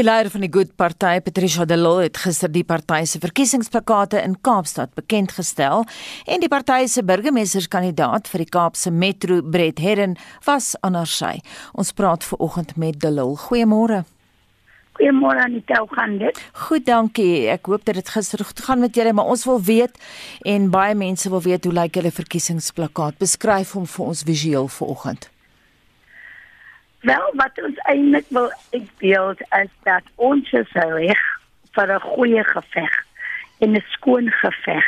Die leier van die Good Party, Patricia de Lille, het gister die party se verkiesingsplakate in Kaapstad bekend gestel en die party se burgemeesterskandidaat vir die Kaapse Metro, Brett Herren, was aan haar sy. Ons praat ver oggend met de Lille. Goeiemôre. Goeiemôre Anita, hoe gaan dit? Goed, dankie. Ek hoop dat dit gister goed gaan met julle, maar ons wil weet en baie mense wil weet hoe lyk julle verkiesingsplakkaat? Beskryf hom vir ons visueel vir oggend. Wel, wat ons eintlik wil uitbeeld is dat ons is reg vir 'n goeie geveg en 'n skoon geveg.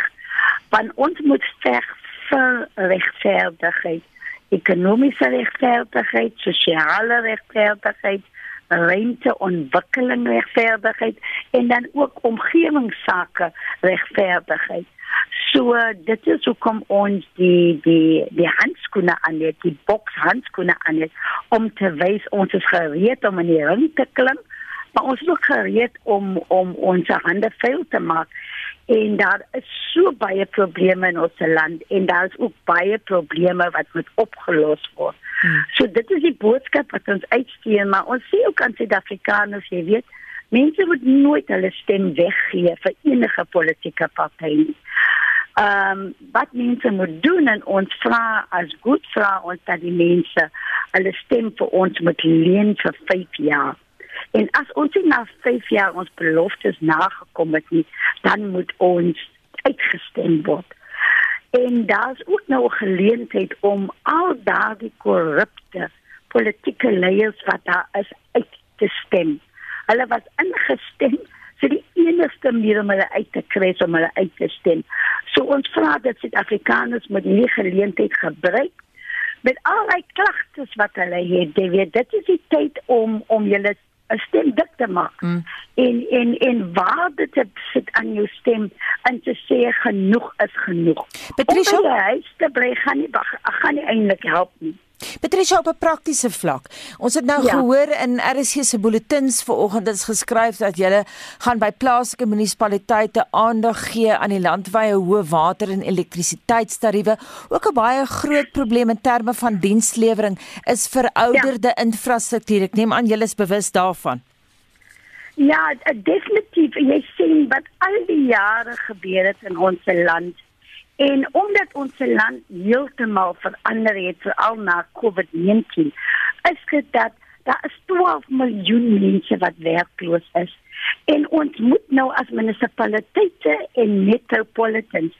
Want ons moet veg vir regverdigheid, ekonomiese regverdigheid, sosiale regverdigheid, ruimte ontwikkeling regverdigheid en dan ook omgewingsake regverdigheid. So dit is hoekom ons die die die handskoene aan het, die boks handskoene aan het om te wys ons is gereed om in die ring te klim, maar ons is ook gereed om om ons hande vuil te maak. En daar is so baie probleme in ons land en daar is ook baie probleme wat moet opgelos word. Hmm. So dit is die boodskap wat ons uitstuur, maar ons sê ook aan Suid-Afrikaners, jy weet, mense moet nooit hulle stem weggee vir enige politieke party nie ehm um, wat mense moet doen en ons vra as goed vra ons dat die mense hulle stem vir ons moet leen vir 5 jaar. En as ons na 5 jaar ons beloftes nagekom het nie, dan moet ons uitgestem word. En daar's ook nou 'n geleentheid om al daardie korrupte politieke leiers wat daar is uit te stem. Hulle was ingestem vir die enigste manier om hulle uit te kry om hulle uit te stem. So ons vra dat Suid-Afrikaners moet die geleentheid gebruik met al die klagtes wat hulle het. Jy weet, dit is die tyd om om julle 'n stem dik te maak. Mm. En en en waar dit sit aan jou stem en te sê genoeg is genoeg. Patricia, jy te bly gaan nie gaan nie eintlik help nie. Patricia op 'n praktiese vlak. Ons het nou ja. gehoor in RSC se bulletins vanoggend dit is geskryf dat julle gaan by plaaslike munisipaliteite aandag gee aan die landwyse hoë water en elektrisiteitstariewe. Ook 'n baie groot probleem in terme van dienslewering is verouderde ja. infrastruktuur. Ek neem aan julle is bewus daarvan. Ja, definitief. Jy sien wat al die jare gebeur het in ons land En omdat ons land heeltemal verander het veral na COVID-19, is dit dat daar is 12 miljoen mense wat werkloos is. En ons moet nou as munisipaliteite en metropolitans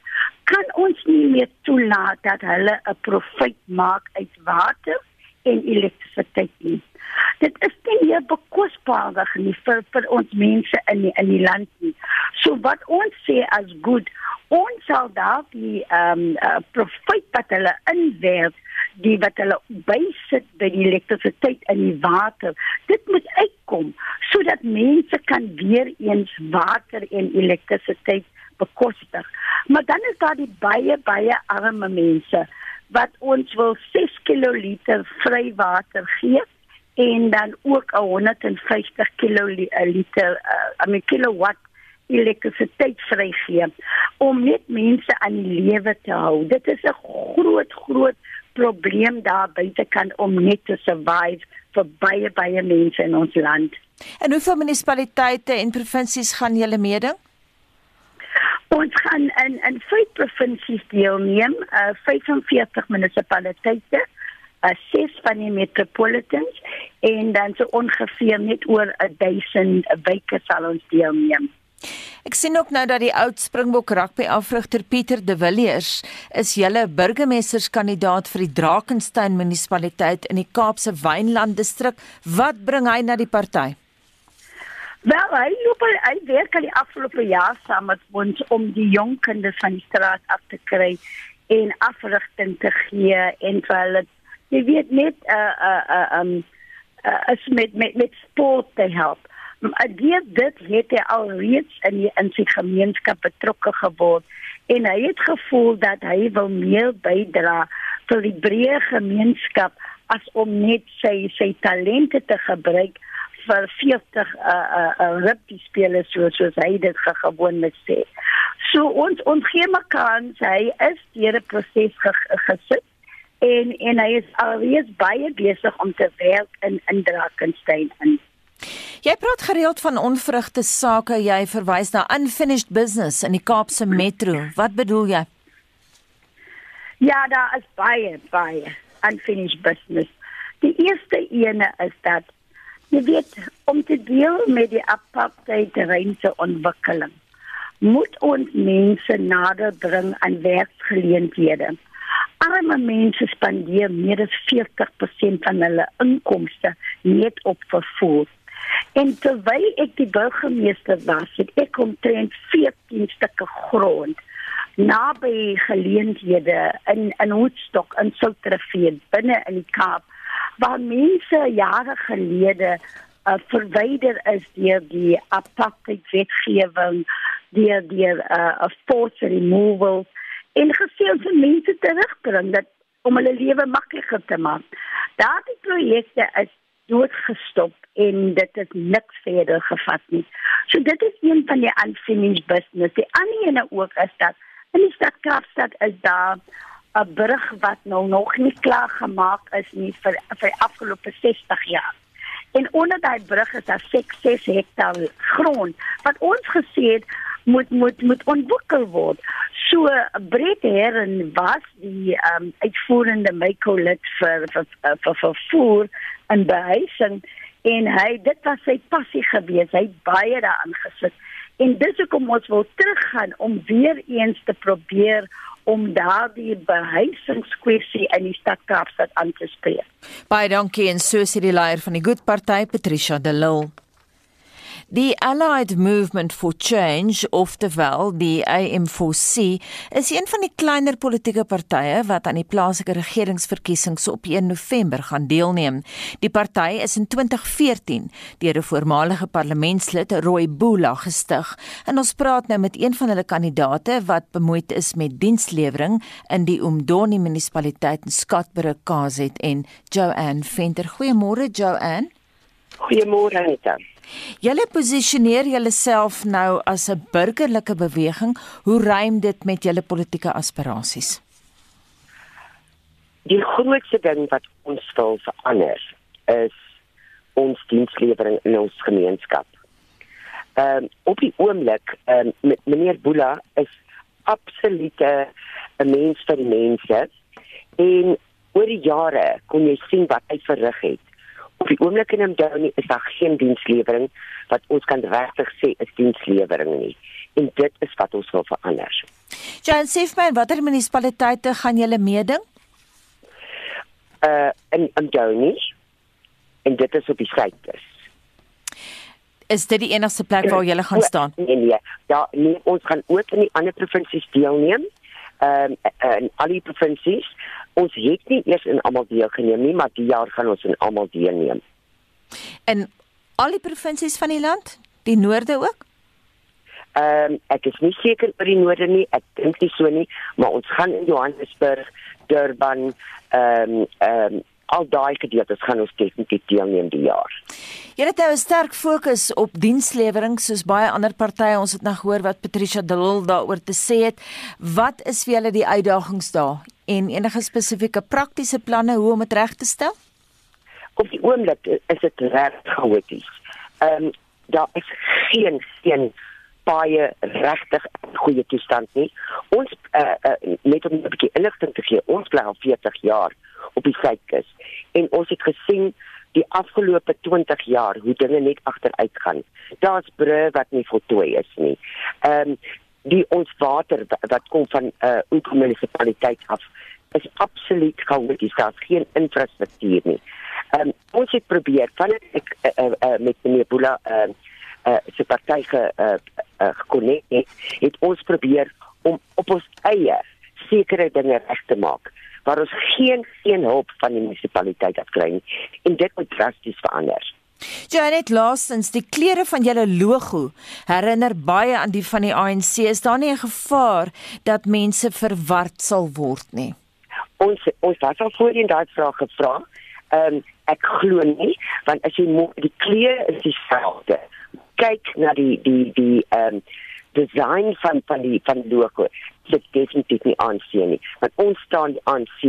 kan ons nie meer toelaat dat hulle 'n profit maak uit water en elektrisiteit nie. Dit is nie meer bekosbaar nie vir vir ons mense in die, in die land nie. So wat ons sê as goed ons sal daar die ehm um, uh, profit wat hulle inwerk die wat hulle bysit by die elektrisiteit in die water dit moet uitkom sodat mense kan weer eens water en elektrisiteit bekostig maar dan is daar die baie baie arme mense wat ons wil 6 kiloliter vry water gee en dan ook 150 kiloliter uh, mean kilowatt elektrisiteit vrygee om net mense aan die lewe te hou. Dit is 'n groot groot probleem daar buite kan om net te survive vir baie baie mense in ons land. En hoeveel munisipaliteite en provinsies gaan julle meeding? Ons gaan in in vyf provinsies deelneem, uh 45 munisipaliteite, uh ses van die metropolitans en dan so ongeveer net oor 1000 wyke sal ons deelneem. Ek sien ook nou dat die oud Springbok rugby afrigter Pieter De Villiers is julle burgemeesterskandidaat vir die Drakensberg munisipaliteit in die Kaapse Wynland distrik. Wat bring hy na die party? Wel, hy loop hy werk al die afgelope jaar saam met ons om die jong kinders van die straat af te kry en afrigting te gee en vir hulle jy weet net uh, uh, uh, um uh, as met met met sport te help. Deur dit het hy al reeds in die in sy gemeenskap betrokke geword en hy het gevoel dat hy wil meer bydra vir die breë gemeenskap as om net sy sy talente te gebruik vir 40 uh uh, uh rugby spelers soos soos hy dit gewoonlik sê. So ons ons gee mekaar hy is deur 'n proses gesit en en hy is alreeds baie besig om te werk in in Drakensberg in Jy praat gereeld van onvrugte sake, jy verwys na unfinished business in die Kaapse Metro. Wat bedoel jy? Ja, daar is baie baie unfinished business. Die eerste ene is dat jy weet om te deel met die apartheid rente ontwikkeling moet ons mense nader bring aan werksgeleenthede. Arme mense spandeer meer as 40% van hulle inkomste net op vervoer. En terwyl ek die burgemeester was, het ek omtrent 14 stukke grond naby geleenthede in in Woodstock en Sultrivier binne in die Kaap waar mense jare gelede uh, verwyder is deur die apartheid wetgewing deur deur 'n uh, force removal en gesien vir mense terugbring dat om hulle lewe makliker te maak. Daardie projekte is doodgestop en dit het niks verder gevat nie. So dit is een van die unfinished business. Die ander ene ook is dat In die stad Kaapstad is daar 'n brug wat nou nog nie klaar gemaak is nie vir vir afgelope 60 jaar. En onder daai brug is daar 6 hektaar grond wat ons gesê het moet moet moet ontwikkel word. So Brett Herren was die um, uitvoerende Michael vir vir vir vervoer en behuising en hy dit was sy passie gewees. Hy het baie daaraan gesit. En dis hoekom ons wil teruggaan om weer eens te probeer om daardie behuisingskwessie in die stad Kaapstad aan te spreek. Baie dankie en so sê die leier van die Good Party Patricia de Lille. Die Allied Movement for Change, oftewel die AM4C, is een van die kleiner politieke partye wat aan die plaaslike regeringsverkiesings op 1 November gaan deelneem. Die party is in 2014 deur 'n voormalige parlementslid, Roy Bula, gestig. En ons praat nou met een van hulle kandidaate wat bemoeid is met dienslewering in die Umdoni munisipaliteit in Skatbroek, KZN, Joanne Venter. Goeiemôre Joanne. Goeiemôre Anita. Julle posisioneer julleself nou as 'n burgerlike beweging. Hoe rym dit met julle politieke aspirasies? Die grootste ding wat ons wil verander is ons dienslewering in ons gemeenskap. Ehm um, op die oomblik ehm um, met meneer Boela is absolute 'n mens vir mense en oor die jare kon jy sien wat hy verrig het op die oomblik in Mdowni is daar geen dienslewering wat ons kan regtig sê is dienslewering nie. En dit is wat ons wil verander. Jan Sefman, watter munisipaliteite gaan julle meeding? Uh in Mdowni. En dit is op die suides. Is dit die enigste plek waar julle gaan staan? Nee, nee. Ja, nee, ons gaan ook in die ander provinsies deelneem. Ehm um, in al die provinsies ons het nie eers in almal deelgeneem nie, maar die jaar gaan ons in almal deelneem. In al die provinsies van die land, die noorde ook? Ehm um, ek is nie seker oor die noorde nie, ek dink nie so nie, maar ons gaan in Johannesburg, Durban, ehm um, ehm um, al daai gedeeltes gaan ons definitief deelneem die jaar. Jy het nou 'n sterk fokus op dienslewering soos baie ander partye. Ons het nou gehoor wat Patricia Dillil daaroor te sê het. Wat is vir julle die uitdagings daar en enige spesifieke praktiese planne hoe om dit reg te stel? Op die oomblik is dit reg chaoties. Ehm um, daar is geen geen baie regtig goeie toestand nie. Ons uh, uh, net om 'n bietjie inligting te gee, ons bly al 40 jaar op die suidkus en ons het gesien die afgelope 20 jaar hoe dinge net agteruit gaan. Daar's brûe wat nie voltooi is nie. Ehm um, die ons water wat kom van 'n uh, eh, munisipaliteit af is absoluut chaoties. Daar's geen infrastruktuur nie. Ehm um, ons het probeer van ek uh, uh, uh, met meneer Boela ehm uh, uh, se party ge uh, uh, gekonnek het, het ons probeer om op ons eie sekere dinge reg te maak waar ons geen geen hulp van die munisipaliteit af kry nie en dit moet drasties verander. Janet laastens die kleure van julle logo herinner baie aan die van die ANC. Is daar nie 'n gevaar dat mense verward sal word nie? Ons ons het al voorheen daai vraag gevra. Ehm um, ek glo nie want as jy die kleure is dieselfde. Kyk na die die die ehm um, design van van die van logo dit definitief nie aansien nie want ons staan die ANC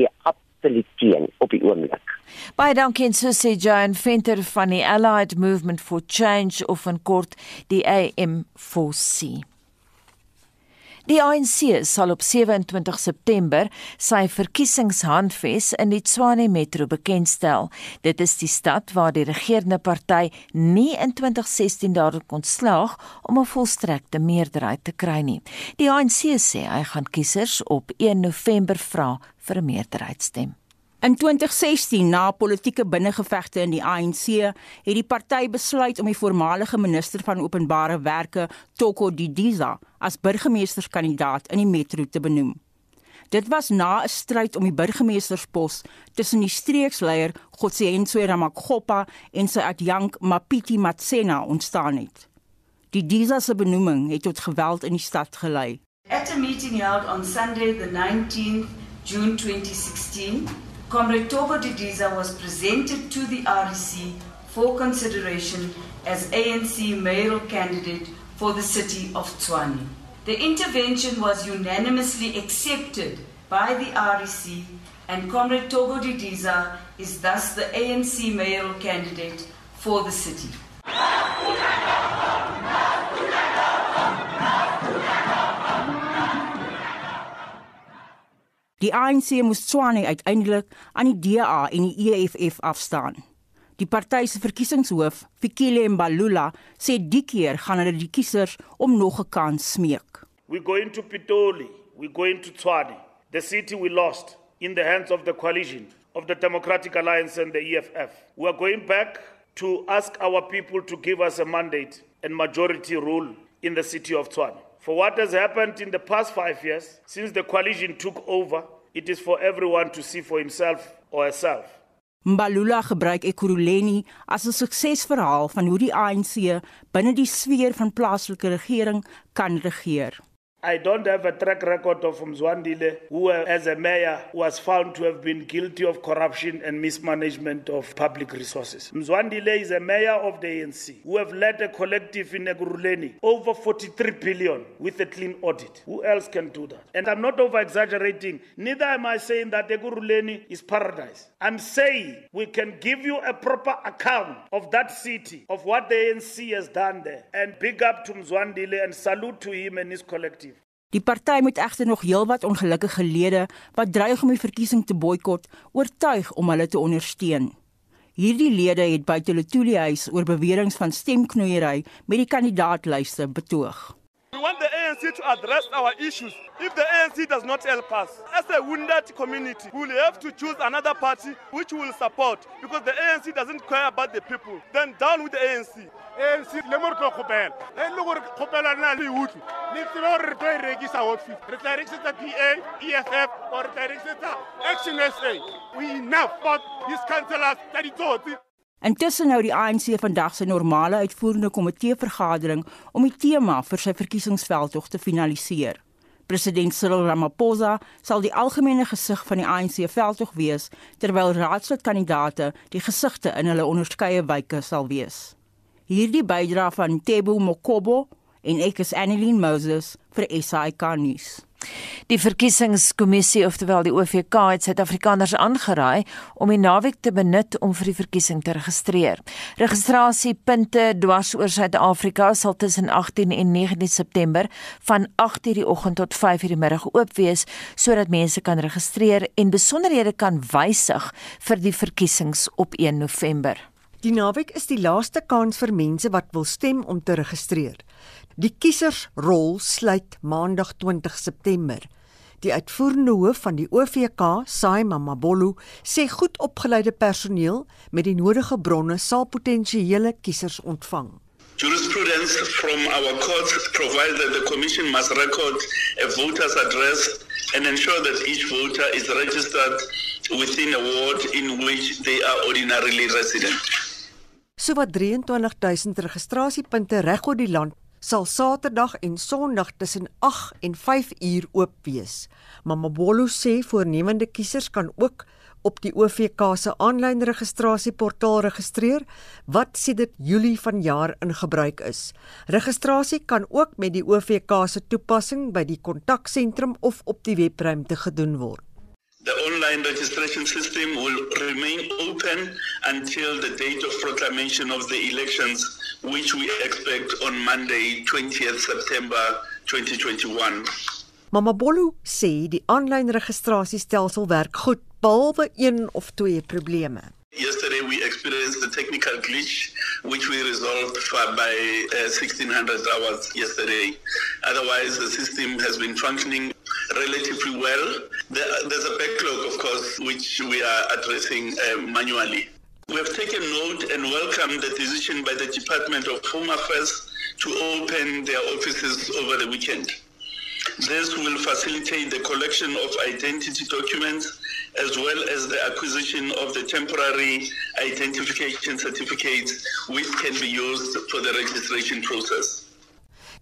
absoluut teen op die oomblik. Baie dankie en so sê Jane Venter van die Allied Movement for Change of in kort die AM4C. Die ANC sal op 27 September sy verkiesingshandves in die Tshwane Metro bekendstel. Dit is die stad waar die regerende party nie in 2016 daarin kon slaag om 'n volstrekte meerderheid te kry nie. Die ANC sê hy gaan kiesers op 1 November vra vir 'n meerderheidsstem. In 2016, na politieke binnengevegte in die ANC, het die party besluit om die voormalige minister van openbare werke, Toko Didiza, as burgemeesterskandidaat in die metro te benoem. Dit was na 'n stryd om die burgemeesterspos tussen die streeksleier Godsiyentswe Ramakgopa en sy adjunk Mapiti Matsena ontstaan het. Didiza se benoeming het tot geweld in die stad gelei. At a meeting held on Sunday the 19th June 2016, Comrade Togo Didiza was presented to the REC for consideration as ANC mayoral candidate for the city of Tshwane. The intervention was unanimously accepted by the REC and Comrade Togo Didiza is thus the ANC mayoral candidate for the city. Die ANC moes Tswane uiteindelik aan die DA en die EFF afstaan. Die party se verkiesingshoof, Fikile Mbalula, sê die keer gaan hulle die kiesers om nog 'n kans smeek. We going to Pitoli, we going to Tswane. The city we lost in the hands of the coalition of the Democratic Alliance and the EFF. We are going back to ask our people to give us a mandate and majority rule in the city of Tswane. For what has happened in the past five years, since the coalition took over, it is for everyone to see for himself or herself. Mbalula gebruik Ekurhuleni as 'n suksesverhaal van hoe die ANC binne die sfeer van plaaslike regering kan regeer. I don't have a track record of Mzwandile, who, as a mayor, was found to have been guilty of corruption and mismanagement of public resources. Mzwandile is a mayor of the ANC, who have led a collective in Neguruleni over 43 billion with a clean audit. Who else can do that? And I'm not over exaggerating. Neither am I saying that Neguruleni is paradise. I'm saying we can give you a proper account of that city, of what the ANC has done there. And big up to Mzwandile and salute to him and his collective. Die party moet egter nog heelwat ongelukkige lede wat dreig om die verkiesing te boikot, oortuig om hulle te ondersteun. Hierdie lede het by Teletuli huis oor beweringe van stemknoeiery met die kandidaatlyste betoog. Want the ANC to address our issues. If the ANC does not help us, as a wounded community, we will have to choose another party which will support because the ANC doesn't care about the people. Then down with the ANC. ANC le mo re tlo kgopela e le gore kgopela na le utlu le tsebe gore re tlo e rekisa fit re tla rekisetsa PA EFF or re tla rekisetsa Action SA we enough but these councillors tsa ditsotsi Intussen hou die ANC vandag sy normale uitvoerende komitee vergadering om die tema vir sy verkiesingsveldtog te finaliseer. President Cyril Ramaphosa sal die algemene gesig van die ANC veldtog wees terwyl raadslidkandidaate die gesigte in hulle onderskeie wyke sal wees. Hierdie bydra van Tebo Mokobo en ek is Annelien Moses vir SAK nuus. Die verkiesingskommissie, oftewel die OVK, het Suid-Afrikaners aangeraai om die naweek te benut om vir die verkiesing te registreer. Registrasiepunte dwars oor Suid-Afrika sal tussen 18 en 19 September van 8:00 die oggend tot 5:00 die middag oop wees sodat mense kan registreer en besonderhede kan wysig vir die verkiesings op 1 November. Die naweek is die laaste kans vir mense wat wil stem om te registreer. Die kiesersrol sluit Maandag 20 September. Die uitvoerende hoof van die OVK, Saima Mabolo, sê goed opgeleide personeel met die nodige bronne sal potensiële kiesers ontvang. Jurisprudence from our courts provides that the Commission must record a voter's address and ensure that each voter is registered within a ward in which they are ordinarily resident. Sowat 23000 registrasiepunte reg oor die land sal Saterdag en Sondag tussen 8 en 5 uur oop wees. Mamabolo sê voornemende kiesers kan ook op die OVK se aanlyn registrasieportaal registreer wat sedert Julie vanjaar in gebruik is. Registrasie kan ook met die OVK se toepassing by die kontaksentrum of op die webruimte gedoen word. The online registration system will remain open until the date of proclamation of the elections, which we expect on Monday, 20th September 2021. Mama Bolu sê die aanlyn registrasiestelsel werk goed behalwe een of twee probleme. Yesterday we experienced a technical glitch which we resolved by uh, 1600 hours yesterday. Otherwise the system has been functioning relatively well. There's a backlog, of course, which we are addressing uh, manually. We have taken note and welcome the decision by the Department of Home Affairs to open their offices over the weekend. This will facilitate the collection of identity documents as well as the acquisition of the temporary identification certificates which can be used for the registration process.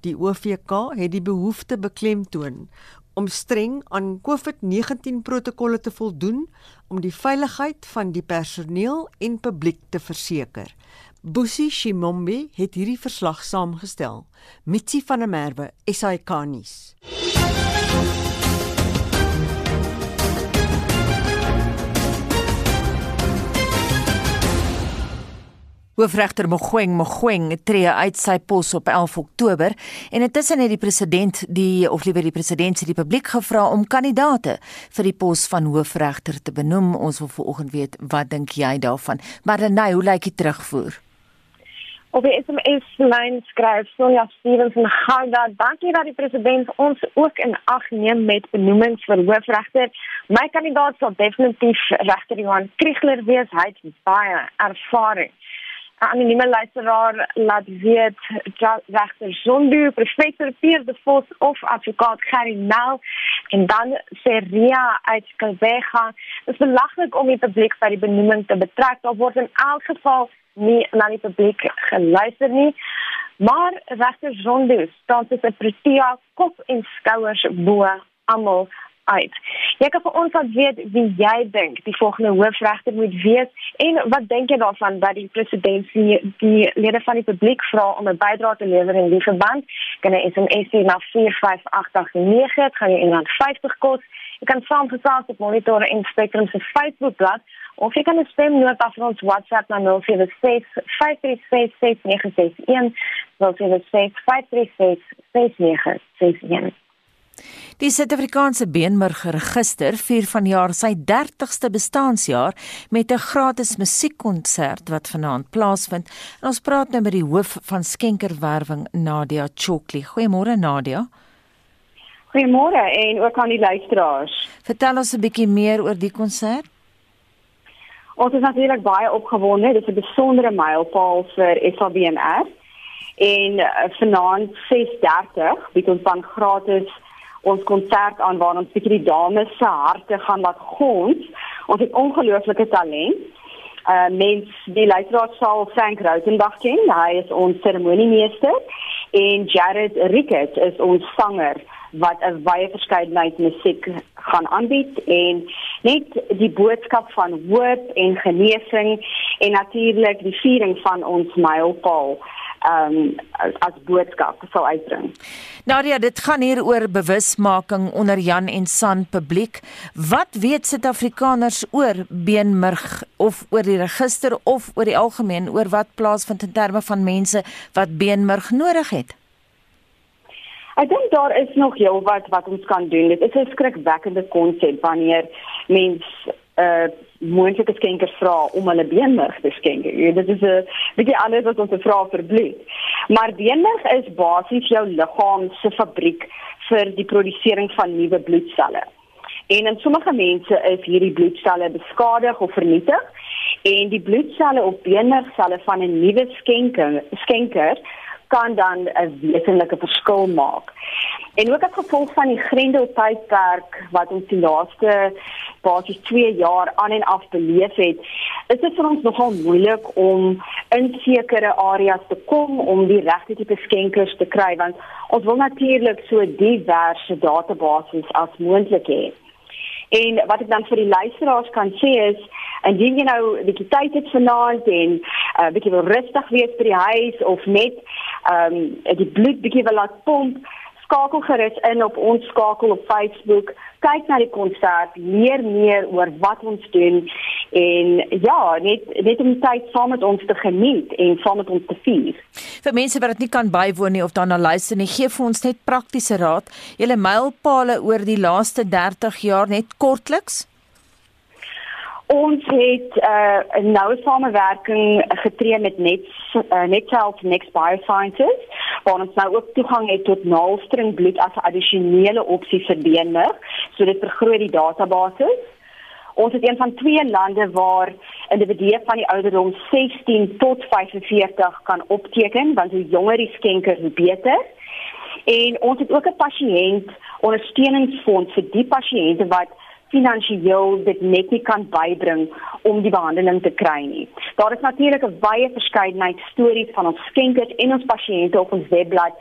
Die OVK het die behoefte beklemtoon om streng aan COVID-19 protokolle te voldoen om die veiligheid van die personeel en publiek te verseker. Busi Shimombe het hierdie verslag saamgestel. Mitsi van der Merwe, SAK-nuus. Hoofregter Mogoeng Mogoeng tree uit sy pos op 11 Oktober en intussen het die president die of liewer die president se die publiek gevra om kandidaate vir die pos van hoofregter te benoem. Ons wil vanoggend weet wat dink jy daarvan? Dan hoe lyk dit terugvoer? Op die SMS lyn skryf Sonja Stevens en Gouda, dankie dat die president ons ook in ag neem met benoemings vir hoofregter. My kandidaat sal definitief regter Johan Kriegler wees. Hy het baie ervaring. 'n anonieme luisteraar laat weet regter Zondo, professor Pierre de Vos of advokaat Gary Nel en dan sê Ria uit Kalbega, dit is belaglik om die publiek by die benoeming te betrek. Daar word in elk geval nie na die publiek geluister nie. Maar regter Zondo staan tussen Protea kop en skouers bo almal uit. Jy kan vir ons laat weet wie jy dink die volgende hoofregter moet wees en wat dink jy daarvan dat die president die, die lede van die publiek vra om 'n bydrae te lewer in die verband? Kan jy SMS na 45889, dit gaan jou R50 kos. Jy kan saamgesels op Monitor en Spectrum se Facebookblad of jy kan 'n stemnota vir ons WhatsApp na 076 536 6961. 076 536 6961. Die Suid-Afrikaanse Beenmurgregister vier vanjaar sy 30ste bestaanjaar met 'n gratis musiekkonsert wat vanaand plaasvind. En ons praat nou met die hoof van skenkerwerwing Nadia Chokli. Goeiemôre Nadia. Goeiemôre en ook aan die luisteraars. Vertel ons 'n bietjie meer oor die konsert. Ons is natuurlik baie opgewonde. Dit is 'n besondere mylpaal vir SABMR. En uh, vanaand 6:30 bied ons dan gratis ons konsert aan waar ons bietjie die dames se harte gaan laat gons. Ons het ongelooflike talent. Uh mens die luisteraar sal Frank Rautenbach ken. Hy is ons seremoniemeester en Jared Rickert is ons sanger wat 'n baie verskeidenheid musiek gaan aanbied en net die boodskap van hoop en genesing en natuurlik die viering van ons mylpaal um as, as boodskap sou uitbring. Nadia, dit gaan hier oor bewusmaking onder Jan en San publiek. Wat weet Suid-Afrikaners oor beenmurg of oor die register of oor die algemeen oor wat plaasvind in terme van mense wat beenmurg nodig het? Ek dink daar is nog heel wat wat ons kan doen. Dit is 'n skrikwekkende konsep wanneer mens 'n uh, moontlike skenker vra om hulle beenmerg te skenk. Dit is 'n bietjie anders as te vra vir bloed. Maar beenmerg is basies jou liggaam se fabriek vir die produsering van nuwe bloedselle. En in sommige mense is hierdie bloedselle beskadig of vernietig en die bloedselle op beenmergselle van 'n nuwe skenker skenker kan dan 'n wesenlike verskil maak. En ook as gevolg van die Grendel-tydperk wat ons die laaste basies 2 jaar aan en af beleef het, is dit vir ons nogal moeilik om in sekere areas te kom om die regte tipe skenkers te kry want ons wil natuurlik so diverse database as moontlik hê. En wat ek dan vir die luisteraars kan sê is indien jy nou 'n bietjie tyd het vanaand en 'n uh, bietjie wil rustig wees by die huis of net ehm um, die bloed bietjie wil laat pomp skakel gerus in op ons skakel op Facebook. Kyk na die konsert, leer meer oor wat ons doen en ja, net net om tyd saam met ons te geniet en saam met ons te vier. Vir mense wat dit nie kan bywoon nie of daarna luister nie, gee vir ons net praktiese raad. Julle mylpale oor die laaste 30 jaar net kortliks. Ons het uh, 'n uh, noue samewerking getree met Net uh, Nethealth Next Biosciences waar ons nou ook toegang het tot naaldstring bloed as 'n addisionele opsie vir beenmerg, so dit vergroot die database. Ons is een van twee lande waar individue van die ouderdom 16 tot 45 kan opteken, want hoe jonger die skenker, hoe beter. En ons het ook 'n pasiënt ondersteuningsfonds vir die pasiënte wat finansiëel dit net nie kan bybring om die behandeling te kry nie. Daar is natuurlik 'n baie verskeidenheid stories van ons skenkers en ons pasiënte op ons webblad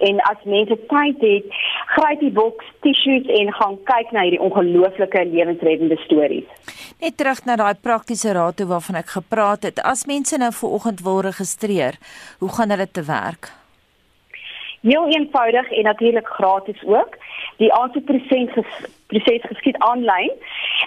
en as mense tyd het, gryp die boks, tissues en gaan kyk na hierdie ongelooflike lewensreddende stories. Net terug na daai praktiese raad waarvan ek gepraat het. As mense nou ver oggend wil registreer, hoe gaan hulle te werk? Heel eenvoudig en natuurlik gratis ook. Die aansoekproses proses geskied aanlyn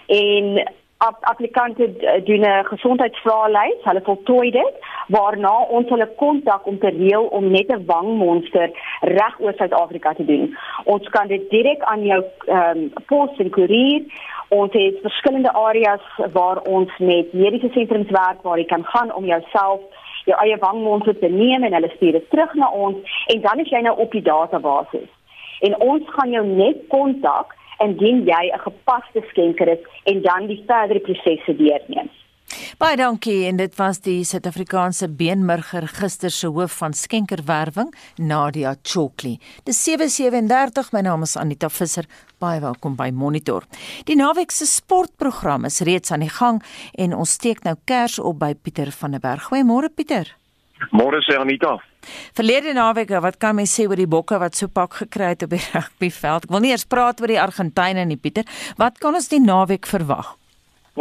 en applikante doen 'n gesondheidsvraelys, hulle voltooi dit waarna ons hulle kontak om te reël om net 'n wangmonster reg oor Suid-Afrika te doen. Ons kan dit direk aan jou ehm um, pos en koerier. Ons het verskillende areas waar ons met mediese sentrums werk waar jy kan gaan om jouself jou eie wangmonster te neem en hulle stuur dit terug na ons en dan is jy nou op die database. En ons gaan jou net kontak indien jy 'n gepaste skenker is en dan die verdere prosesse deurneem. Baie dankie en dit was die Suid-Afrikaanse beenmurger gister se hoof van skenkerwerwing Nadia Chokli. Dis 7:37 my naam is Anita Visser. Baie welkom by Monitor. Die naweek se sportprogram is reeds aan die gang en ons steek nou kers op by Pieter van der Berg. Goeiemôre Pieter. Môre sê Anita. Verlede naweek, wat kan mens sê oor die bokke wat so pak gekry het op die rugbyveld? Ek wil nie eers praat oor die Argentynë nie, Pieter. Wat kan ons die naweek verwag?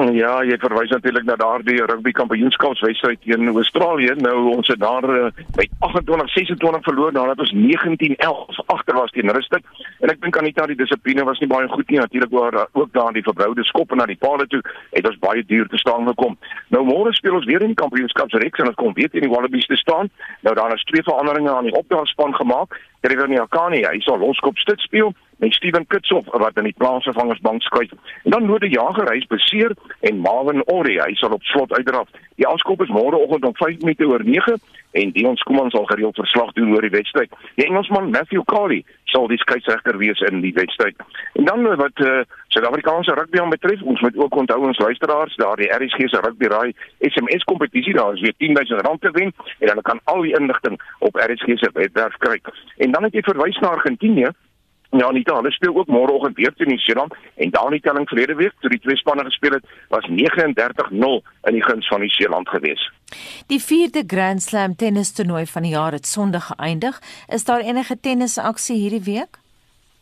Ja, jy verwys natuurlik na daardie rugby kampioenskapswedstryd teen Australië. Nou ons het daar uh, by 28-26 verloor nadat ons 19-11 agter was teen Rusland. En ek dink aan die dissipline was nie baie goed nie. Natuurlik waar uh, ook daar die verboude skoppe na die palle toe het ons baie duur te staan gekom. Nou môre speel ons weer in die kampioenskapsreeks en ons kom weer teen die Wallabies te staan. Nou daar is twee veranderinge aan die opdagspan gemaak. Trevor Nyakani, hy sal loskop stits speel met Steven Kitshoff wat in die plaasvervangersbank skuif. En dan Noorde Jager, hy's beseer en Marvin Ori, hy sal op slot uitdraf. Die afskop is môre oggend om 5 minute oor 9 en Dion Skuman sal gereeld verslag doen oor die wedstryd. Die Engelsman Matthew Carey sal die skeieregter wees in die wedstryd. En dan wat uh, Suid-Afrikaanse rugby betref, ons moet ook onthou ons luisteraars, daar die RSG se rugby raai SMS kompetisie, daar is weer R10000 te wen en hulle kan al die inligting op RSG se webwerf kry. En dan het jy verwys na Argentinië Ja, dan, hulle speel ook môreoggend weer teen Nieu-Seeland en daai telling verlede week toe die twee spanne gespeel het, was 39-0 in die guns van Nieu-Seeland gewees. Die 4de Grand Slam tennis toernooi van die jaar het Sondag geëindig. Is daar enige tennisaksie hierdie week?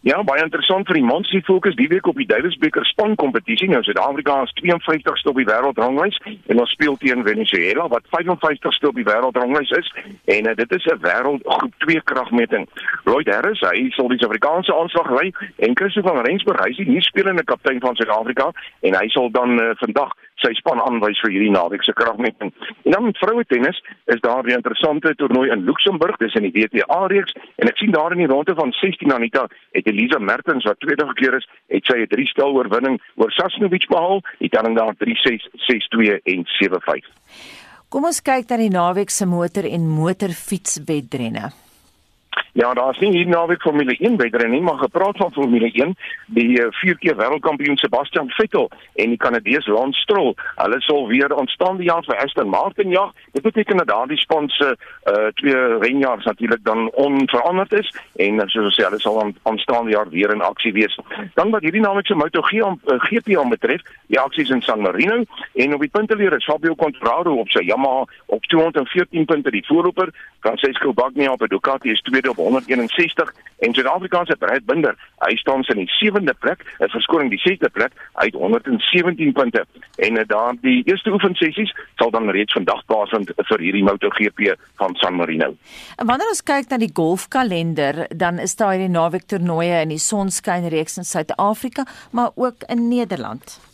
Ja, baie interessant vir die mans se fokus die week op die Davis Beker span kompetisie. Nou Suid-Afrika is 52ste op die wêreldranglys en ons speel teen Venezuela wat 55ste op die wêreldranglys is en uh, dit is 'n wêreld groep 2 kragmeting. Lloyd Harris, hy sal die Suid-Afrikaanse aanslag lei en Christoffel van Rensburg, hy is die nuusspelende kaptein van Suid-Afrika en hy sal dan uh, vandag sy span aanwys vir hierdie naweek se kragmeting. En dan met vroue tennis is daar 'n interessante toernooi in Luxemburg, dis in die WTA reeks en ek sien daar in die ronde van 16 Anita het Elisa Mertens wat tweede keer is, het sy 'n drie stel oorwinning oor Sasnovic behaal, die telling daar 3-6, 6-2 en 7-5. Kom ons kyk na die naweek se motor en motorfietswedrenne. Ja, daar is nie hier naweek Formule 1 wedren nie, maar gepraat van Formule 1, die uh, vier keer wêreldkampioen Sebastian Vettel en die Kanadese Lance Stroll, hulle sal weer ontstaan die jaar vir Aston Martin ja. Dit beteken dat daardie span se uh, twee renjaars natuurlik dan onveranderd is en uh, soos ons sê, hulle sal ontstaan die jaar weer in aksie wees. Dan wat hierdie naweek se MotoGP GP betref, die aksies in San Marino en op die punteleer is Fabio Quartararo op sy Yamaha op 214 punte die voorloper, Francesco Bagnaia op die Ducati is tweede op 161 en Suid-Afrika se Brad Binder, hy staan in die 7de plek, 'n verskoning die 6de plek uit 117 punte. En uh, daar die eerste oefensessies sal dan reeds vandag plaasvind vir hierdie MotoGP van San Marino. En wanneer ons kyk na die golfkalender, dan is daar hierdie naweek toernooie in die Sonskyn reeks in Suid-Afrika, maar ook in Nederland.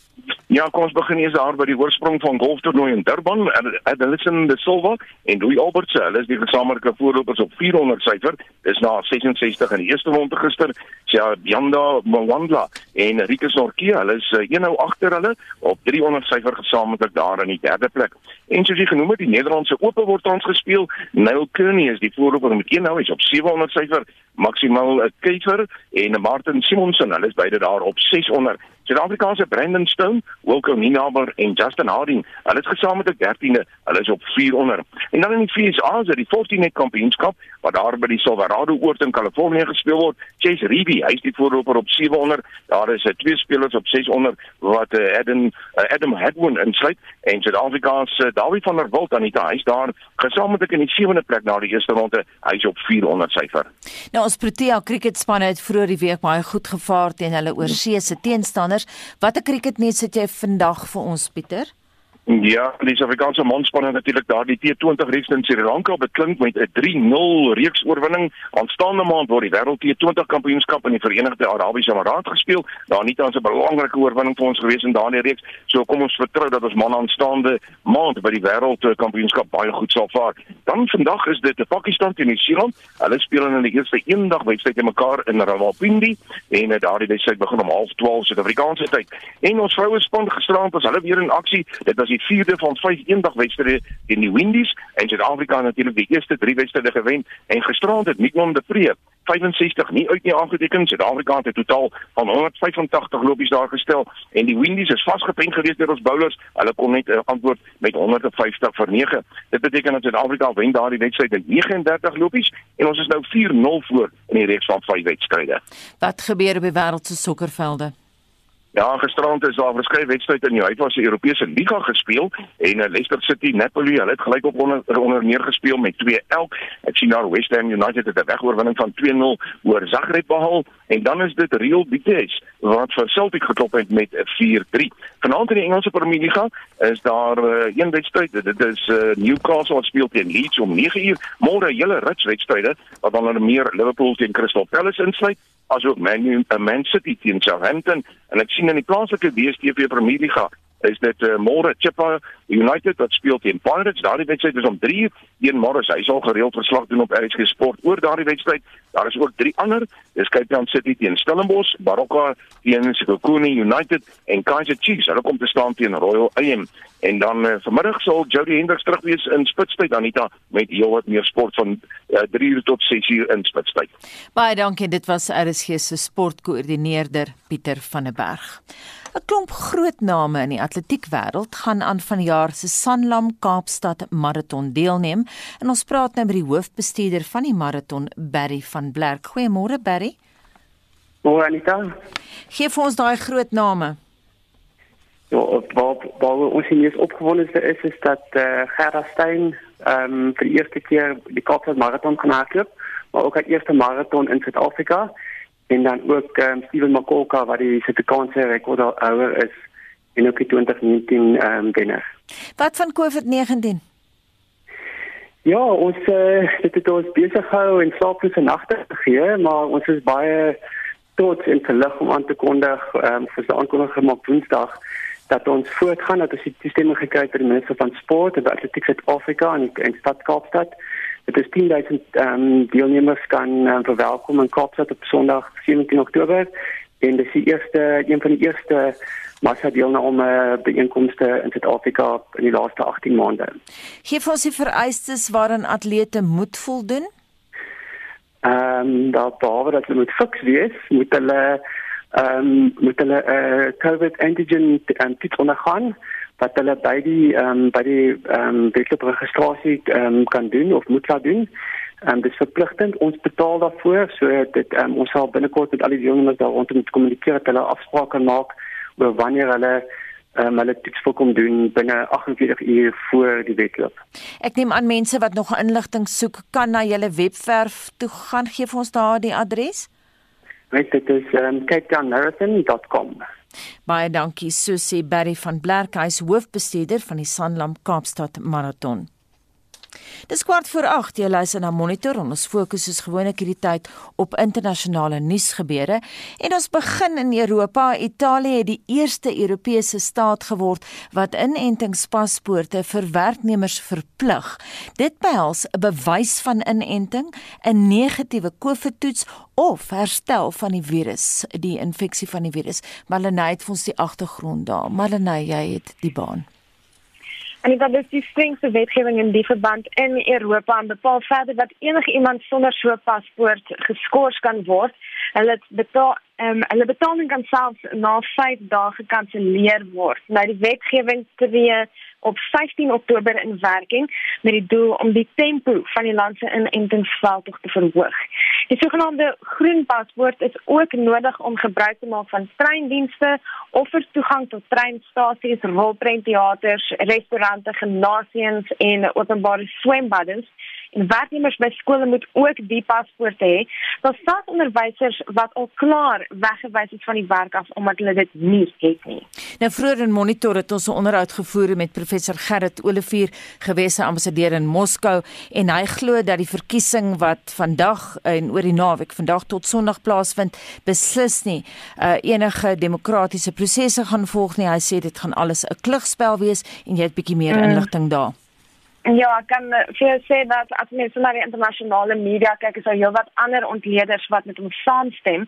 Ja, ons begin eers daar by die oorsprong van golftoernooi in Durban. Hulle is in die Silva en Louis Albertse. Hulle is die gesamentlike voorlopers op 400 syfer. Dis na 66 in die eerste ronde gister. Ja, Yanda Mwandla en Rikus Norkie, hulle is uh, een nou agter hulle op 300 syfer gesamentlik daar in die derde plek. En soos jy genoem het, die Nederlandse Ope word ons gespeel. Neil Kearney is die voorloper met een nou is op 700 syfer. Maximal uh, Keifer en Martin Simonsen, hulle is beide daar op 600. Suid-Afrikaanse Brandon Stone, Wilco Ninaber en Justin Harding, hulle is gesamentlik 13de, hulle is op 400. En dan in die FSA is dit die 14 kampioenskap wat daar by die Silverado Oort in Kalifornië gespeel word. Chase Reedy, hy is die voorloper op 700. Daar is uh, twee spelers op 600 wat uh, Adam uh, Adam Hadwin insluit en Suid-Afrika se uh, Dawie van der Walt die huis daar gesamentlik in die sewende plek na die eerste ronde, hy's op 400 syfer. Nou ons Protea cricketspanne het vroeër die week baie goed gevaar teen hulle oorsee se teenstanders anders. Watter cricketnuus het jy vandag vir ons Pieter? Ja, die Suid-Afrikaanse manspanne natuurlik daardie T20 reeks in Sri Lanka beklink met 'n 3-0 reeks oorwinning. Aanstaande maand word die Wêreld T20 Kampioenskap in die Verenigde Arabiese Emirate gespeel. Daar nie tans 'n belangrike oorwinning vir ons gewees in daardie reeks. So kom ons vertrou dat ons man aanstaande maand by die Wêreld Kampioenskap baie goed sal vaar. Dan vandag is dit Pakistan teen Nieu-Seeland. Hulle speel in die eerste eendag wedstryd teen mekaar in Rawalpindi en eh, daardie wedstryd begin om 12:30 Suid-Afrikaanse tyd. En ons vroue span gisterand was hulle weer in aksie. Dit was die vierde van vyf eendagwedstryde teen die Windies en Suid-Afrika natuurlik die eerste drie wedstryde gewen en gisterand het Mignon de Vree 65 nie uit nie aangeteken. Suid-Afrika het 'n totaal van 185 lopies daar gestel en die Windies is vasgepen gewees deur ons bowlers. Hulle kon net uh, antwoord met 150 vir 9. Dit beteken dat Suid-Afrika wen daardie wedstryd met 39 lopies en ons is nou 4-0 voor in die reeks van vyf wedstryde. Wat gebeur op die wêreld se sokkervelde? Ja, gisterand is daar verskeie wedstryde in die Uitwasse Europese Liga gespeel en uh, Leicester City Napoli, hulle het gelyk op onder, onder meer gespeel met 2 elk. Ek sien daar West Ham United het 'n wegoorwinning van 2-0 oor Zagreb behaal en dan is dit Real Betis wat vir Celtic geklop het met 4-3. Vanaand in die Engelse Premier Liga is daar uh, een wedstryd, dit is uh, Newcastle wat speel teen Leeds om 9uur. Môre hele rits wedstryde wat dan onder meer Liverpool teen Crystal Palace insluit asook Man U uh, Man City teen Southampton en ek sien in die plaaslike DStv Premier Liga is dit uh, môre Chippa United wat speel teen Pirates. Daardie wedstryd is om 3 uur. Een môre hy sal gereeld verslag doen op RSG Sport oor daardie wedstryd. Daar is ook drie ander. Dis Cape Town City teen Stellenbosch Baroka teen Sekhukhune United en Kaizer Chiefs. Hulle kom te staan teen Royal AM en dan uh, vanmiddag sal Jody Hendricks terug wees in Spitstyd Anita met heelwat meer sport van uh, 3 uur tot 6 uur in Spitstyd. Baie dankie. Dit was RSG se sportkoördineerder Pieter van der Berg 'n Klomp groot name in die atletiekwêreld gaan aan vanjaar se Sanlam Kaapstad Marathon deelneem en ons praat nou met die hoofbestuurder van die marathon Barry van Blerk. Goeiemôre Barry. Môre Anita. Geef ons daai groot name. Ja, wat wat ons hier is opgewonde is is dat eh uh, Gerda Stein ehm um, vir die eerste keer die Kaapstad Marathon kan hardloop, maar ook haar eerste marathon in Suid-Afrika en dan ook um, Steven Makoka wat die Suid-Afrikaanse rekordhouer is en ook die 2019 ehm um, wenner. Wat van COVID-19? Ja, ons uh, het ons besig gehou en slaaplose nagte gegee, maar ons is baie trots en verlig om aan te kondig ehm um, vir die aankondiging gemaak Woensdag dat ons voortgaan dat ons die toestemming gekry het by die minister van sport en atletiek Suid-Afrika in die stad Kaapstad Dit is 10000 ehm um, deelnemers kan um, verwelkom in Kaapstad op Sondag 17 Oktober en dis die eerste een van die eerste massa deelname uh, byeenkomste in Suid-Afrika in die laaste 18 maande. Geef ons die vereistes waaraan atlete moet voldoen. Ehm um, daar behalwe dat hulle moet fiks wees, moet hulle ehm um, moet hulle 'n uh, COVID antigen um, toets ondergaan wat hulle by die ehm um, by die ehm um, wedlopregistrasie ehm um, kan doen of moet laat doen. Ehm um, dit is verpligtend ons betaal daarvoor so dit ehm um, ons sal binnekort met al die deelnemers daar rondom te kommunikeer dat hulle afsprake maak oor wanneer hulle um, hulle toets wil kom doen binne 48 uur voor die wedloop. Ek neem aan mense wat nog inligting soek kan na julle webwerf toe gaan gee vir ons daardie adres. Net dit is um, capetownmarathon.com. Baie dankie Susie Berry van Blerkhuis hoofbestuurder van die Sanlam Kaapstad Marathon. Dis kwart voor 8 jy luister na Monitor en ons fokus is gewoonlik hierdie tyd op internasionale nuusgebeure en ons begin in Europa. Italië het die eerste Europese staat geword wat inentingspaspoorte vir werknemers verplig. Dit behels 'n bewys van inenting, 'n negatiewe COVID-toets of herstel van die virus, die infeksie van die virus. Marlenae het vir ons die agtergrond daar. Marlenae, jy het die baan. En dit is die strengste wetgewing in die verband in Europa en bepaal verder dat enige iemand sonder so 'n paspoort geskort kan word. Hulle betaal ehm um, hulle betaling kan selfs na 5 dae gekanselleer word. Nou die wetgewing tree op 15 Oktober in werking met die doel om die tempo van die land se inentingsveldtog te verhoog. Die sogenaamde groen paspoort is ook nodig om gebruik te maak van treindienste of vir toegang tot treinstasies, rolprentteaters, restaurante, gimnasiums en openbare swembaddens En werknemers by skole moet ook die paspoort hê. Daar staan onderwysers wat al klaar weggewys het van die werk af omdat hulle dit nie het nie. Nou vroeër in Monitor het ons 'n onderhoud gevoer met professor Gerrit Olivier, gewese ambassadeur in Moskou en hy glo dat die verkiesing wat vandag en oor die naweek vandag tot Sondag plaasvind, beslis nie uh, enige demokratiese prosesse gaan volg nie. Hy sê dit gaan alles 'n klugspel wees en jy het bietjie meer mm. inligting daar. Ja, ek kan eh, vir jou sê dat as mens na die internasionale media kyk, is daar heelwat ander ontleeders wat met hom saamstem.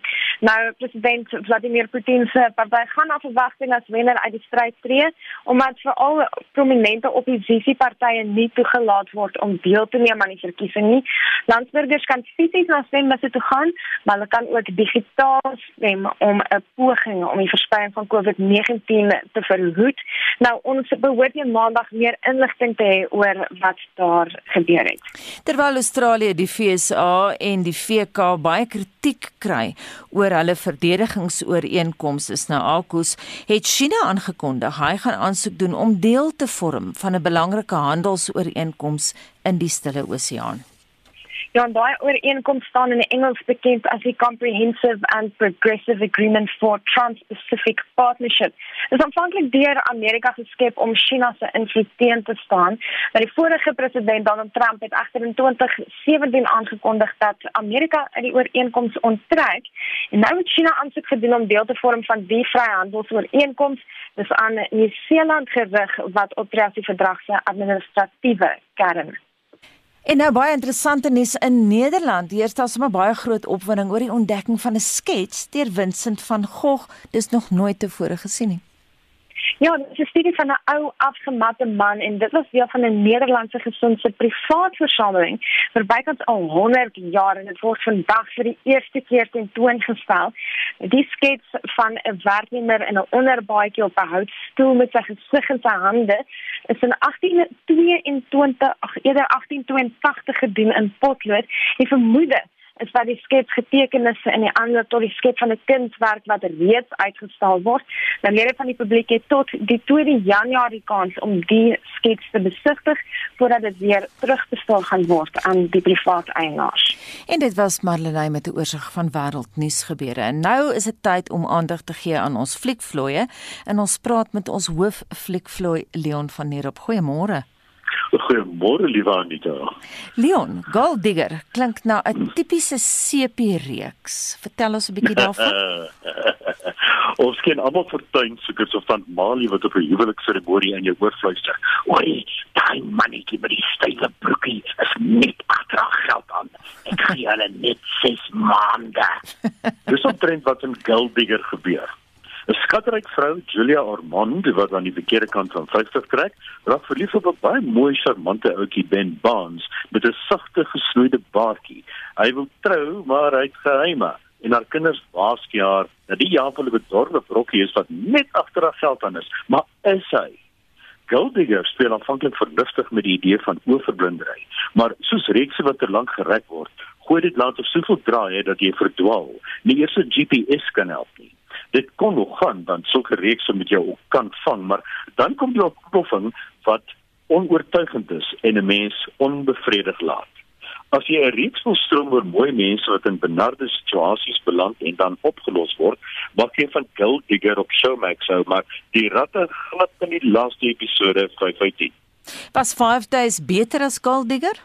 Nou president Vladimir Putin se party gaan af verwagting as wenner uit die stryd tree, omdat veral prominente oppositiepartye nie toegelaat word om deel te neem aan die verkiesing nie. Landsburgers kan fisies na stembusse toe gaan, maar hulle kan ook digitaal stem om 'n poging om die verspreiding van COVID-19 te verhoed. Nou ons behoort hier maandag meer inligting te hê oor wat daar gebeur het. Terwyl Australië die FSA en die VK baie kritiek kry oor hulle verdedigingsooreenkomste is nou AUKUS, het China aangekondig hy gaan aansoek doen om deel te vorm van 'n belangrike handelsooreenkoms in die Stille Oseaan. Ja, en daai ooreenkoms staan in Engels bekend as die Comprehensive and Progressive Agreement for Trans-Pacific Partnership. Dit is aanvanklik deur Amerika geskep om China se invloed teen te staan. Maar die vorige president Donald Trump het agter in 2017 aangekondig dat Amerika uit die ooreenkoms onttrek. En nou het China aansoek gedoen om deel te vorm van die vryhandelsooreenkoms. Dis aan Nieu-Seeland gerig wat optree as die verdrag se administratiewe kern. En nou baie interessante nuus in Nederland. Hier staan sommer baie groot opwinding oor die ontdekking van 'n skets deur Vincent van Gogh. Dis nog nooit tevore gesien nie. Ja, dit is 'n studie van 'n ou afgematte man en dit was deel van 'n Nederlandse gesin se privaat versameling vir bykans al 100 jaar en dit word vandag vir die eerste keer tentoongestel. Die skets van 'n werknemer in 'n onderbaadjie op 'n houtstoel met sy gesig in sy hande is in 1822, ag eerder 1882 gedoen in potlood. Die vermoede is dat die skets getekenisse in die ander tot die skep van 'n kunswerk wat reeds uitgestal word. Nou lede van die publiek het tot die 2 Januarie kans om die skets te besigtig voordat dit weer teruggestel gaan word aan die private eienaars. En dit was Marlenae met 'n oorsig van wêreldnuus gebeure. En nou is dit tyd om aandag te gee aan ons fliekvloeie en ons praat met ons hoof fliekvloei Leon van Nierop. Goeiemôre. Goeiemôre liewe Anita. Leon, Gold Digger klink na 'n tipiese sepie-reeks. Vertel ons 'n bietjie daarvan. ons ken almal vir tuinsoekers of van Mali wat op 'n huwelikseremonie in jou oor fluister. Oei, daai mannetjie met die stywe broekie is net agter geld aan. Ek gee hulle net 6 maande. Dis 'n trend wat in Gold Digger gebeur. 'n Skatryk vrou, Julia Armand, wat aan die verkeerde kant van 50 trek, raak verlief op 'n baie mooi, charmante ouetjie Ben Barnes met 'n sagte gesnoeide baardjie. Hy wil trou, maar hy het geheime en haar kinders waarsku haar dat die jaar hulle bedorwe brokkie is wat net agter haar geld aan is, maar is hy Golddigger speel aanvanklik verlustig met die idee van oorverblindery, maar soos reekse wat te lank gereg word, gooi dit later soveel draai dat jy verdwaal. Nie eers 'n GPS kan help nie. Dit kon nog gaan want sulke reekse met jou ook kan vang, maar dan kom jy op proffing wat onoortuigend is en 'n mens onbevredig laat. As jy 'n reeks wil stroom oor mooi mense wat in benarde situasies beland en dan opgelos word, maak jy van Gold Digger op Showmax ou, maar die ratte glad in die laaste episode 5/10. Was 5 days beter as Gold Digger?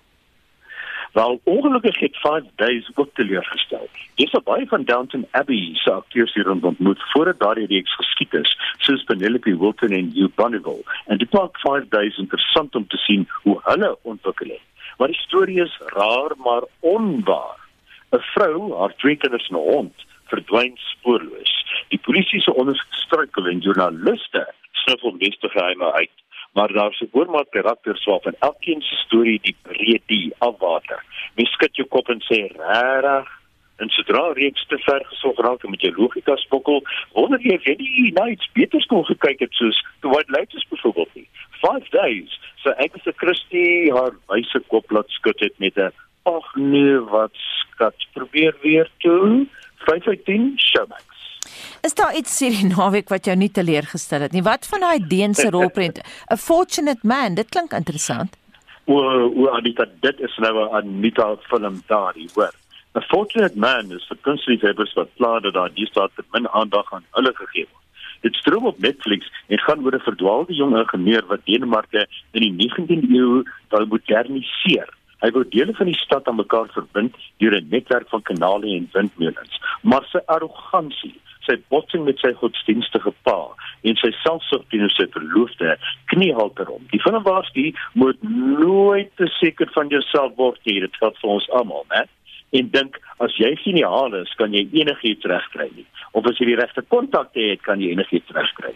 Wel ongelukkig het 5 days ook teleurgestel. Dis baie van Downton Abbey se akteurs hier rondom moet voordat daardie reeks geskied is, soos Penelope Wilton en Hugh Bonneville. En dit maak 5 days interessant om te sien hoe hulle ontwikkel het. Maar die storie is raar maar onwaar. 'n Vrou, haar twee kinders en 'n hond verdwyn spoorloos. Die polisie se onderstruikel en joernaliste snuffel meeste geheime uit maar daar's 'n oormaat karakters waarvan elkeen se storie die breed die afwater. Mens skud jou kop en sê regtig en sodra reeks te ver gesog raak met jou logika spokkel, wonder jy of jy nie nou iets beter kon gekyk het soos The White Lotus byvoorbeeld nie. 5 days so 'n Christie haar wyse kop laat skud het met 'n ag nee wat skat. Probeer weer toe. 5 uit 10 showmax Is daar iets hierdie naweek wat jou nie teleurgestel het nie? Wat van daai Deense rolprent? A Fortunate Man, dit klink interessant. O, o Anita, dit is nou 'n Anita film daardie, hoor. A Fortunate Man is vir kunstliefhebbers wat pla dat daar die staat te min aandag aan hulle gegee word. Dit stroom op Netflix en gaan oor 'n verdwaalde jong ingenieur wat Denemarke in die 19de eeu wil moderniseer. Hy wou dele van die stad aan mekaar verbind deur 'n netwerk van kanale en windmolens. Maar sy arrogansie sy botsing met sy godsdienstige pa en sy selfsug teenoor sy verloofde kniehalter om. Die film waarsku moet nooit te seker van jouself word nie. Dit geld vir ons almal, né? En dink as jy geniaal is, kan jy enigiets regkry nie. Of as jy die regte kontakte het, kan jy enigiets regkry.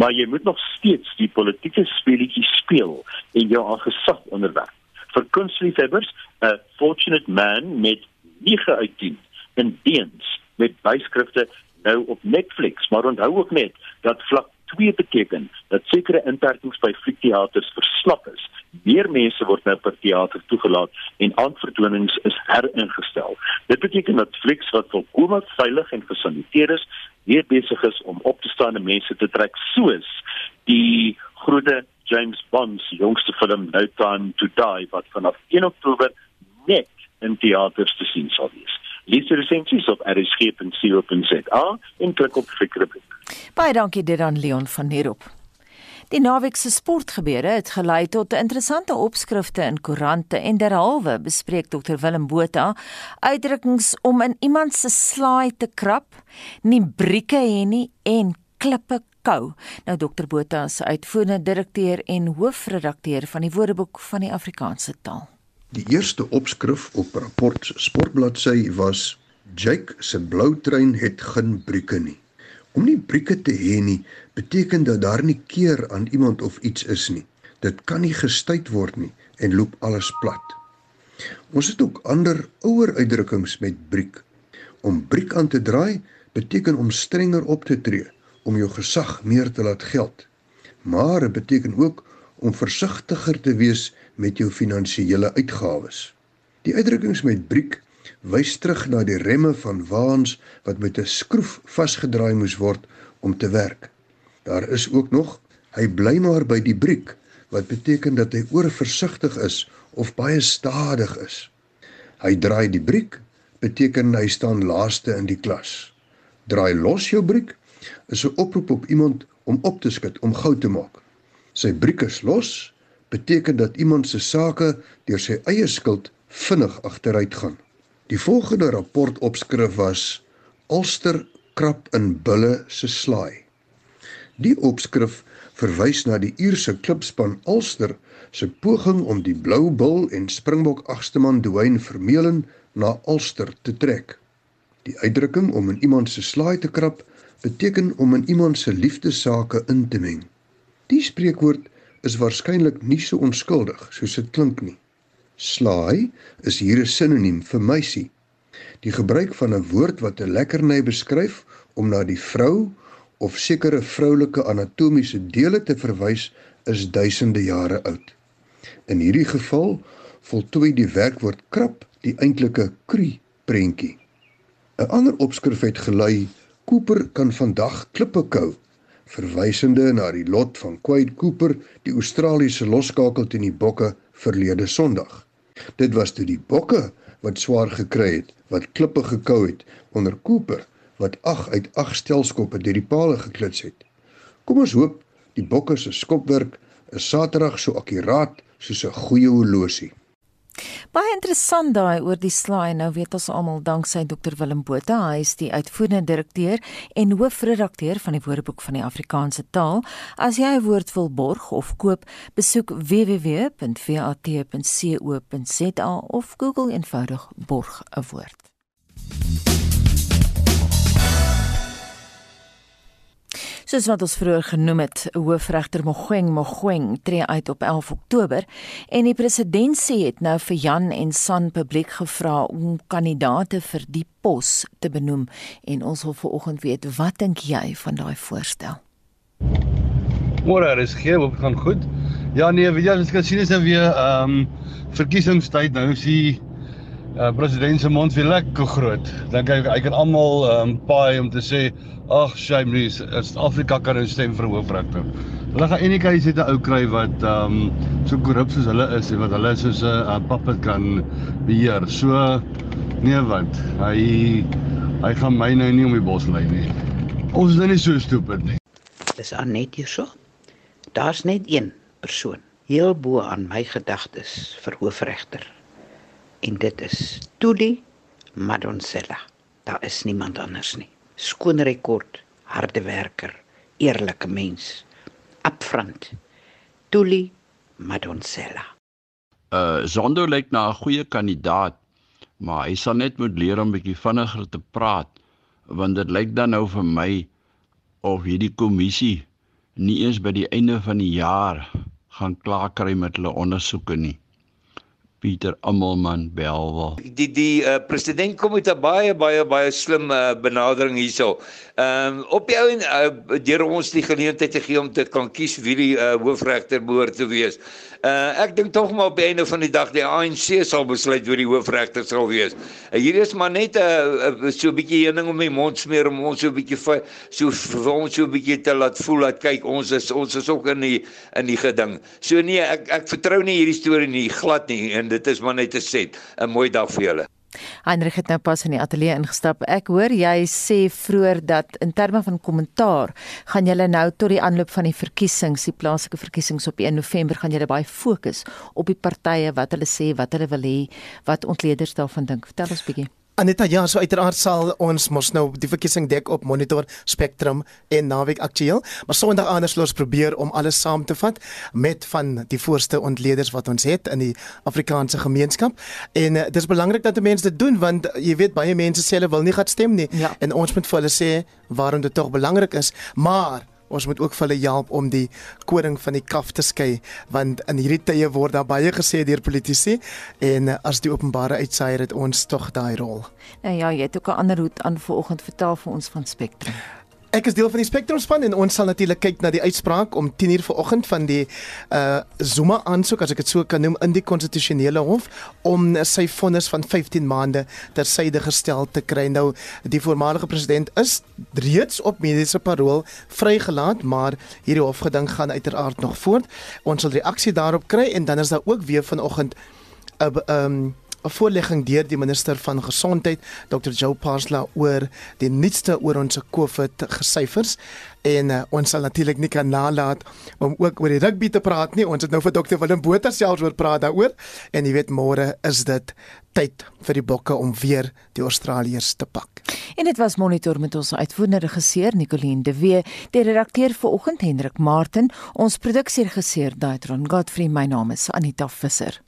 Maar jy moet nog steeds die politieke speletjie speel en jou aan gesag onderwerf. Vir kunstliefhebbers, 'n fortunate man met 9 uit 10 in Deens met byskrifte nou op Netflix, maar onthou ook net dat vlak 2 beteken dat sekere inperkings by fliekteaters verslap is. Meer mense word nou per teater toegelaat en aandvertonings is heringestel. Dit beteken dat Flix wat volkome veilig en gesaniteer is, weer besig is om op te staan en mense te trek soos die groot James Bond se jongste film No Time to Die wat vanaf 1 Oktober net in teaters te sien sal wees. Lees die resensies op rsg.co.za en klik op Fikrubriek. Baie dankie dit aan Leon van Heerop. Die naweek se sportgebeure het gelei tot interessante opskrifte in koerante en derhalwe bespreek Dr Willem Botha uitdrukkings om in iemand se slaai te krap, nie brieke hê nie en klippe kou. Nou Dr Botha is uitvoerende direkteur en hoofredakteur van die Woordeboek van die Afrikaanse taal. Die eerste opskrif op rapport sportbladsy was Jake se blou trein het geen brieke nie. Om nie brieke te hê nie beteken dat daar nie keer aan iemand of iets is nie. Dit kan nie gestuit word nie en loop alles plat. Ons het ook ander ouer uitdrukkings met briek. Om briek aan te draai beteken om strenger op te tree, om jou gesag meer te laat geld. Maar dit beteken ook om versigtiger te wees met jou finansiële uitgawes. Die uitdrukkings met briek wys terug na die remme van waans wat met 'n skroef vasgedraai moes word om te werk. Daar is ook nog hy bly maar by die briek wat beteken dat hy oorversigtig is of baie stadig is. Hy draai die briek beteken hy staan laaste in die klas. Draai los jou briek is 'n oproep op iemand om op te skud om gou te maak. Sy briek is los beteken dat iemand se sake deur sy eie skuld vinnig agteruit gaan. Die volgende rapport opskrif was Ulster krap in bulle se slaai. Die opskrif verwys na die Ierse klubspan Ulster se poging om die blou bil en Springbok agsteman Dwayne Vermeulen na Ulster te trek. Die uitdrukking om in iemand se slaai te krap beteken om in iemand se liefdesake in te meng. Die spreekwoord is waarskynlik nie so onskuldig soos dit klink nie. Slaai is hier 'n sinoniem vir meisie. Die gebruik van 'n woord wat 'n lekkerny beskryf om na die vrou of sekere vroulike anatomiese dele te verwys is duisende jare oud. In hierdie geval voltooi die werkwoord krap die eintlike kru prentjie. 'n Ander opskrif het gelei Cooper kan vandag klippe kou, verwysende na die lot van Quade Cooper, die Australiese losskakel teen die Bokke verlede Sondag. Dit was toe die Bokke wat swaar gekry het, wat klippe gekou het onder Cooper wat 8 uit 8 stelskoppe deur die palle geklits het. Kom ons hoop die Bokke se skopwerk is Saterdag so akkuraat soos 'n goeie horlosie. Baie interessant daai oor die slaai. Nou weet ons almal danksy Dr Willem Botha, hy is die uitvoerende direkteur en hoofredakteur van die Woordeboek van die Afrikaanse taal. As jy 'n woord wil borg of koop, besoek www.vat.co.za of Google eenvoudig borg 'n woord. Soos wat ons vroeër genoem het, hoofregter Mogoeng Mogoeng tree uit op 11 Oktober en die president sê het nou vir Jan en San publiek gevra om kandidaate vir die pos te benoem en ons wil vanoggend weet wat dink jy van daai voorstel? Môre is gee, hoop gaan goed. Ja nee, weet jy, ons kan sien is nou weer ehm um, verkiesingstyd nou is die uh, president se mond weer lekker groot. Dink hy hy kan almal um, paai om te sê Ag, shame nie. Suid-Afrika kan nou stem vir hoofregter. Hulle gaan enige keuse het 'n ou kry wat ehm um, so korrup soos hulle is en wat hulle soos 'n puppet kan beheer. So nee wat. Hy hy gaan my nou nie om die bos lei nie. Ons is nou nie so stupid nie. Dis aan net hierso. Daar's net een persoon heel bo aan my gedagtes vir hoofregter. En dit is Tuli Madonsela. Daar is niemand anders nie skoon rekord, harde werker, eerlike mens. Upfront. Tuli Madonsela. Uh Zondo lyk na 'n goeie kandidaat, maar hy sal net moet leer om bietjie vinniger te praat, want dit lyk dan nou vir my of hierdie kommissie nie eens by die einde van die jaar gaan klaar kry met hulle ondersoeke nie. Pieter Amelman Belwel. Die die uh, president kom met 'n baie baie baie slim uh, benadering hierso. Ehm um, op die ou en uh, deur ons die geleentheid te gee om te kan kies wie die uh, hoofregter behoort te wees. Uh, ek dink tog maar op die einde van die dag die ANC sal besluit wie die hoofregter sal wees. Uh, hier is maar net 'n uh, uh, so 'n bietjie heuning om my mond smeer om ons so 'n bietjie so vir ons so 'n bietjie te laat voel dat kyk ons is ons is ook in die in die geding. So nee, ek ek vertrou nie hierdie storie nie glad nie en dit is maar net 'n set. 'n Mooi dag vir julle. Heinrich het nou pas in die ateljee ingestap. Ek hoor jy sê vroeër dat in terme van kommentaar gaan julle nou tot die aanloop van die verkiesings, die plaaslike verkiesings op 1 November gaan julle baie fokus op die partye wat hulle sê wat hulle wil hê, wat ontleeders daarvan dink. Vertel ons bietjie. Aneta ja, so uiteraard sal ons mos nou die verkiesing dek op Monitor, Spectrum en Naweek Aktueel, maar Sondag anders los probeer om alles saam te vat met van die voorste ontleeders wat ons het in die Afrikaanse gemeenskap. En uh, dit is belangrik dat mense dit doen want jy weet baie mense sê hulle wil nie gaan stem nie ja. en ons moet vir hulle sê waarom dit tog belangrik is, maar Ons moet ook vir hulle help om die koring van die kaf te skei want in hierdie tye word daar baie gesê deur politici en as die openbare uitsaier het ons tog daai rol. Nou ja, jy het ook 'n ander hoed aan vanoggend vertel vir ons van Spectrum. Ek is deel van die Spectrum span en ons sal natuurlik kyk na die uitspraak om 10:00 vanoggend van die uh Zuma aansoek as ek dit so kan noem in die konstitusionele hof om sy vonnis van 15 maande tersyde gestel te kry. Nou die voormalige president is reeds op mediese parol vrygelaat, maar hierdie hofgeding gaan uiteraard nog voort. Ons sal reaksie daarop kry en dan is daar ook weer vanoggend 'n uh, um 'n voorlegging deur die minister van gesondheid Dr Joe Parsla oor die nuutste oor ons COVID gesyfers. En uh, ons sal natuurlik nie kan nalat om ook oor die rugby te praat nie. Ons het nou vir Dr Willem Botha selfs oor praat daaroor. En jy weet môre is dit tyd vir die bokke om weer die Australiërs te pak. En dit was monitor met ons uitvoerende regisseur Nicoline de Wee die redakteur vanoggend Hendrik Martin ons produksieregisseur Daitron Godfrey. My naam is Anita Visser